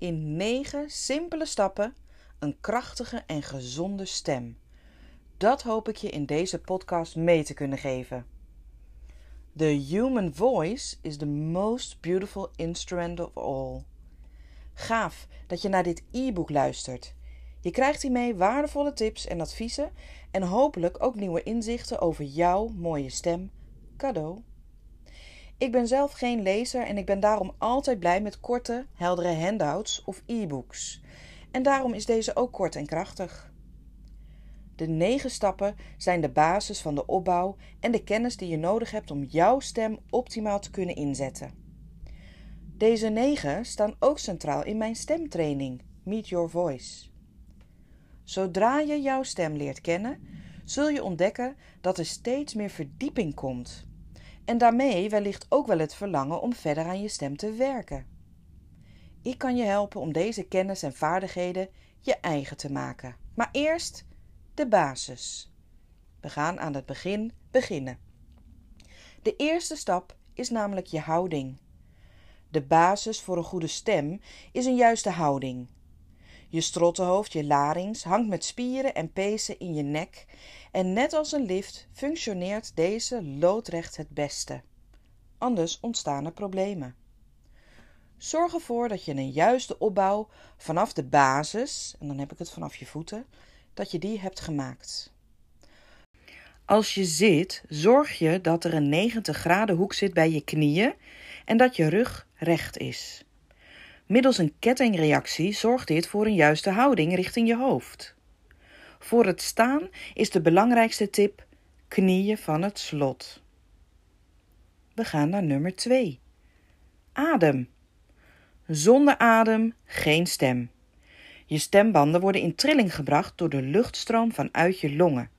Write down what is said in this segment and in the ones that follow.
in negen simpele stappen een krachtige en gezonde stem. Dat hoop ik je in deze podcast mee te kunnen geven. The human voice is the most beautiful instrument of all. Gaaf dat je naar dit e-book luistert. Je krijgt hiermee waardevolle tips en adviezen en hopelijk ook nieuwe inzichten over jouw mooie stem cadeau. Ik ben zelf geen lezer en ik ben daarom altijd blij met korte, heldere handouts of e-books. En daarom is deze ook kort en krachtig. De negen stappen zijn de basis van de opbouw en de kennis die je nodig hebt om jouw stem optimaal te kunnen inzetten. Deze negen staan ook centraal in mijn stemtraining Meet Your Voice. Zodra je jouw stem leert kennen, zul je ontdekken dat er steeds meer verdieping komt. En daarmee wellicht ook wel het verlangen om verder aan je stem te werken. Ik kan je helpen om deze kennis en vaardigheden je eigen te maken. Maar eerst de basis. We gaan aan het begin beginnen. De eerste stap is namelijk je houding. De basis voor een goede stem is een juiste houding. Je strottenhoofd, je larynx, hangt met spieren en pezen in je nek en net als een lift functioneert deze loodrecht het beste. Anders ontstaan er problemen. Zorg ervoor dat je een juiste opbouw vanaf de basis, en dan heb ik het vanaf je voeten, dat je die hebt gemaakt. Als je zit, zorg je dat er een 90 graden hoek zit bij je knieën en dat je rug recht is. Middels een kettingreactie zorgt dit voor een juiste houding richting je hoofd. Voor het staan is de belangrijkste tip knieën van het slot. We gaan naar nummer 2. Adem. Zonder adem geen stem. Je stembanden worden in trilling gebracht door de luchtstroom vanuit je longen.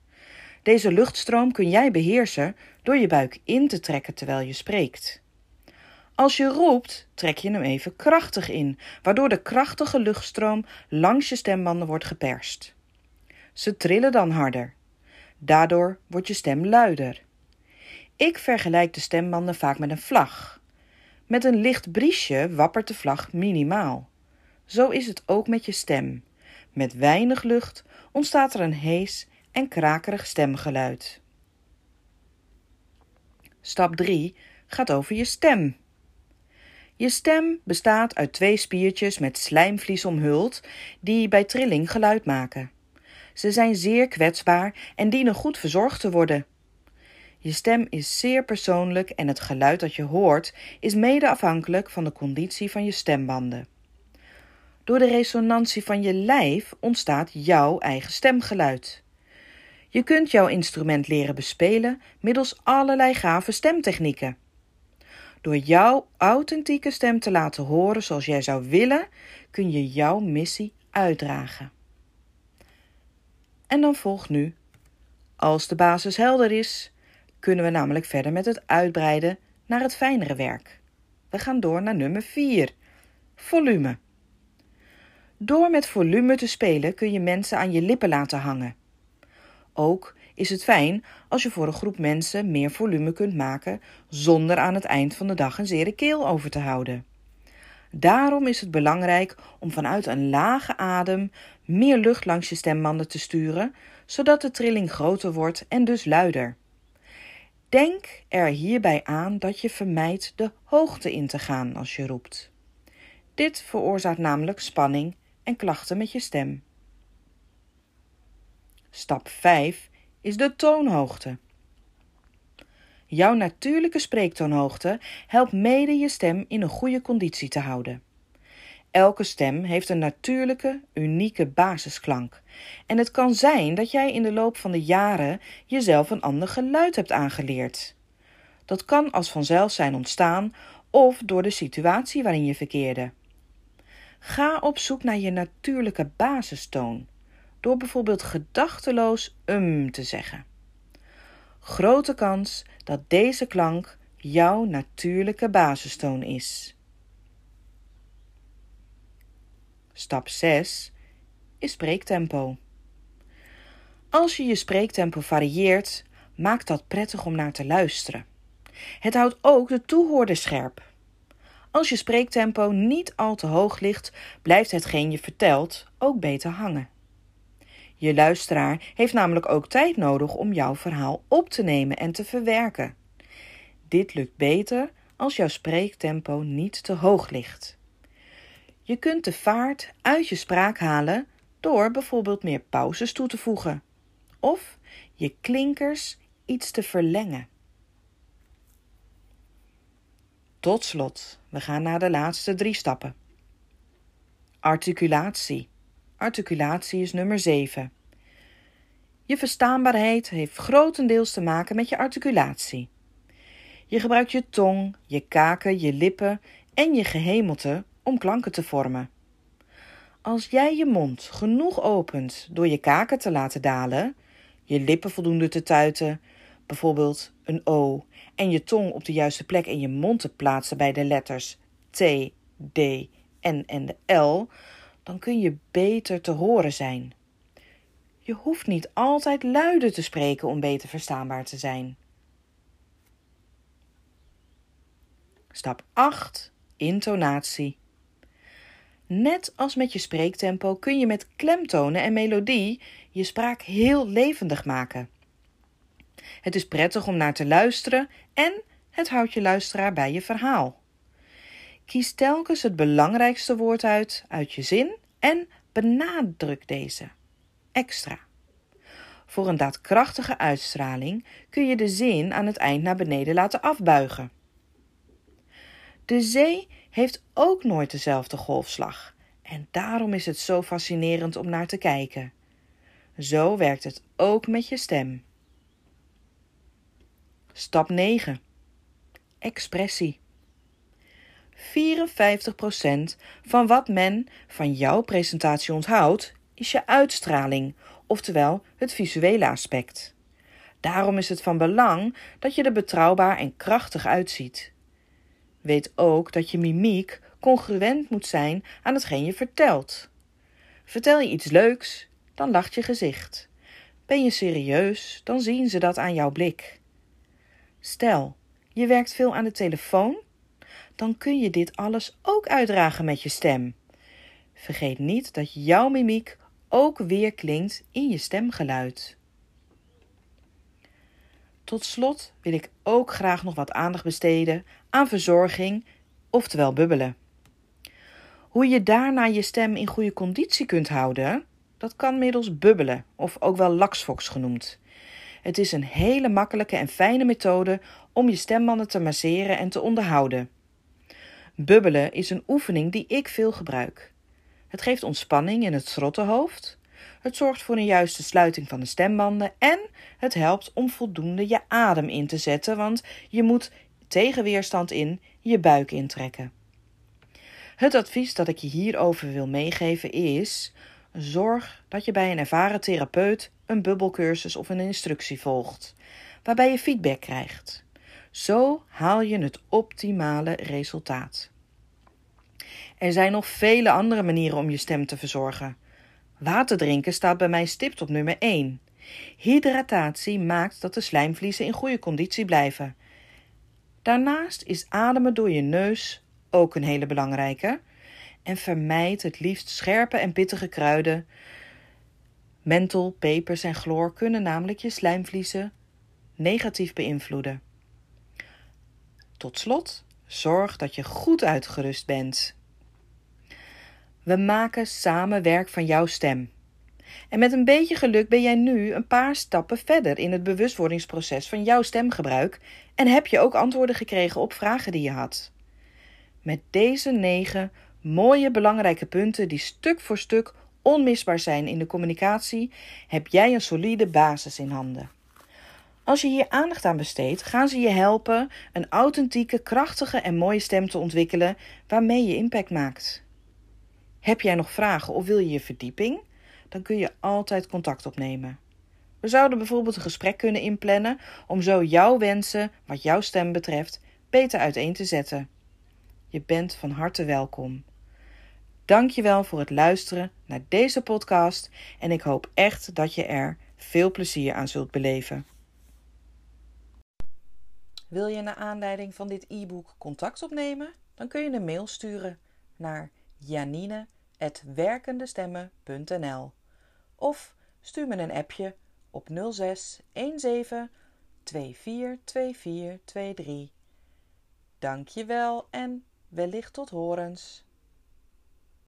Deze luchtstroom kun jij beheersen door je buik in te trekken terwijl je spreekt. Als je roept, trek je hem even krachtig in, waardoor de krachtige luchtstroom langs je stembanden wordt geperst. Ze trillen dan harder. Daardoor wordt je stem luider. Ik vergelijk de stembanden vaak met een vlag. Met een licht briesje wappert de vlag minimaal. Zo is het ook met je stem. Met weinig lucht ontstaat er een hees en krakerig stemgeluid. Stap 3 gaat over je stem. Je stem bestaat uit twee spiertjes met slijmvlies omhuld, die bij trilling geluid maken. Ze zijn zeer kwetsbaar en dienen goed verzorgd te worden. Je stem is zeer persoonlijk en het geluid dat je hoort is mede afhankelijk van de conditie van je stembanden. Door de resonantie van je lijf ontstaat jouw eigen stemgeluid. Je kunt jouw instrument leren bespelen middels allerlei gave stemtechnieken. Door jouw authentieke stem te laten horen zoals jij zou willen, kun je jouw missie uitdragen. En dan volgt nu. Als de basis helder is, kunnen we namelijk verder met het uitbreiden naar het fijnere werk. We gaan door naar nummer 4. Volume. Door met volume te spelen kun je mensen aan je lippen laten hangen. Ook is het fijn als je voor een groep mensen meer volume kunt maken zonder aan het eind van de dag een zere keel over te houden. Daarom is het belangrijk om vanuit een lage adem meer lucht langs je stembanden te sturen, zodat de trilling groter wordt en dus luider. Denk er hierbij aan dat je vermijdt de hoogte in te gaan als je roept. Dit veroorzaakt namelijk spanning en klachten met je stem. Stap 5 is de toonhoogte. Jouw natuurlijke spreektoonhoogte helpt mede je stem in een goede conditie te houden. Elke stem heeft een natuurlijke, unieke basisklank. En het kan zijn dat jij in de loop van de jaren jezelf een ander geluid hebt aangeleerd. Dat kan als vanzelf zijn ontstaan of door de situatie waarin je verkeerde. Ga op zoek naar je natuurlijke basistoon door bijvoorbeeld gedachteloos um te zeggen. Grote kans dat deze klank jouw natuurlijke basistoon is. Stap 6 is spreektempo. Als je je spreektempo varieert, maakt dat prettig om naar te luisteren. Het houdt ook de toehoorder scherp. Als je spreektempo niet al te hoog ligt, blijft hetgeen je vertelt ook beter hangen. Je luisteraar heeft namelijk ook tijd nodig om jouw verhaal op te nemen en te verwerken. Dit lukt beter als jouw spreektempo niet te hoog ligt. Je kunt de vaart uit je spraak halen door bijvoorbeeld meer pauzes toe te voegen of je klinkers iets te verlengen. Tot slot, we gaan naar de laatste drie stappen. Articulatie. Articulatie is nummer 7. Je verstaanbaarheid heeft grotendeels te maken met je articulatie. Je gebruikt je tong, je kaken, je lippen en je gehemelte om klanken te vormen. Als jij je mond genoeg opent door je kaken te laten dalen, je lippen voldoende te tuiten, bijvoorbeeld een O, en je tong op de juiste plek in je mond te plaatsen bij de letters T, D, N en de L, dan kun je beter te horen zijn. Je hoeft niet altijd luider te spreken om beter verstaanbaar te zijn. Stap 8. Intonatie. Net als met je spreektempo kun je met klemtonen en melodie je spraak heel levendig maken. Het is prettig om naar te luisteren en het houdt je luisteraar bij je verhaal. Kies telkens het belangrijkste woord uit uit je zin en benadruk deze extra. Voor een daadkrachtige uitstraling kun je de zin aan het eind naar beneden laten afbuigen. De zee heeft ook nooit dezelfde golfslag en daarom is het zo fascinerend om naar te kijken. Zo werkt het ook met je stem. Stap 9. Expressie. 54% van wat men van jouw presentatie onthoudt, is je uitstraling, oftewel het visuele aspect. Daarom is het van belang dat je er betrouwbaar en krachtig uitziet. Weet ook dat je mimiek congruent moet zijn aan hetgeen je vertelt. Vertel je iets leuks, dan lacht je gezicht. Ben je serieus, dan zien ze dat aan jouw blik. Stel, je werkt veel aan de telefoon, dan kun je dit alles ook uitdragen met je stem. Vergeet niet dat jouw mimiek ook weer klinkt in je stemgeluid. Tot slot wil ik ook graag nog wat aandacht besteden aan verzorging, oftewel bubbelen. Hoe je daarna je stem in goede conditie kunt houden, dat kan middels bubbelen, of ook wel laksfox genoemd. Het is een hele makkelijke en fijne methode om je stembanden te masseren en te onderhouden. Bubbelen is een oefening die ik veel gebruik. Het geeft ontspanning in het schrottenhoofd. Het zorgt voor een juiste sluiting van de stembanden en het helpt om voldoende je adem in te zetten, want je moet tegenweerstand in je buik intrekken. Het advies dat ik je hierover wil meegeven is: zorg dat je bij een ervaren therapeut een bubbelcursus of een instructie volgt, waarbij je feedback krijgt. Zo haal je het optimale resultaat. Er zijn nog vele andere manieren om je stem te verzorgen. Water drinken staat bij mij stipt op nummer 1. Hydratatie maakt dat de slijmvliezen in goede conditie blijven. Daarnaast is ademen door je neus ook een hele belangrijke. En vermijd het liefst scherpe en pittige kruiden. Menthol, pepers en chloor kunnen namelijk je slijmvliezen negatief beïnvloeden. Tot slot, zorg dat je goed uitgerust bent. We maken samen werk van jouw stem. En met een beetje geluk ben jij nu een paar stappen verder in het bewustwordingsproces van jouw stemgebruik en heb je ook antwoorden gekregen op vragen die je had. Met deze negen mooie belangrijke punten die stuk voor stuk onmisbaar zijn in de communicatie, heb jij een solide basis in handen. Als je hier aandacht aan besteedt, gaan ze je helpen een authentieke, krachtige en mooie stem te ontwikkelen waarmee je impact maakt. Heb jij nog vragen of wil je je verdieping? Dan kun je altijd contact opnemen. We zouden bijvoorbeeld een gesprek kunnen inplannen om zo jouw wensen, wat jouw stem betreft, beter uiteen te zetten. Je bent van harte welkom. Dankjewel voor het luisteren naar deze podcast en ik hoop echt dat je er veel plezier aan zult beleven. Wil je naar aanleiding van dit e-book contact opnemen? dan kun je een mail sturen naar janine.werkendestemmen.nl of stuur me een appje op 06 17 24 24 23. Dank je wel en wellicht tot horens.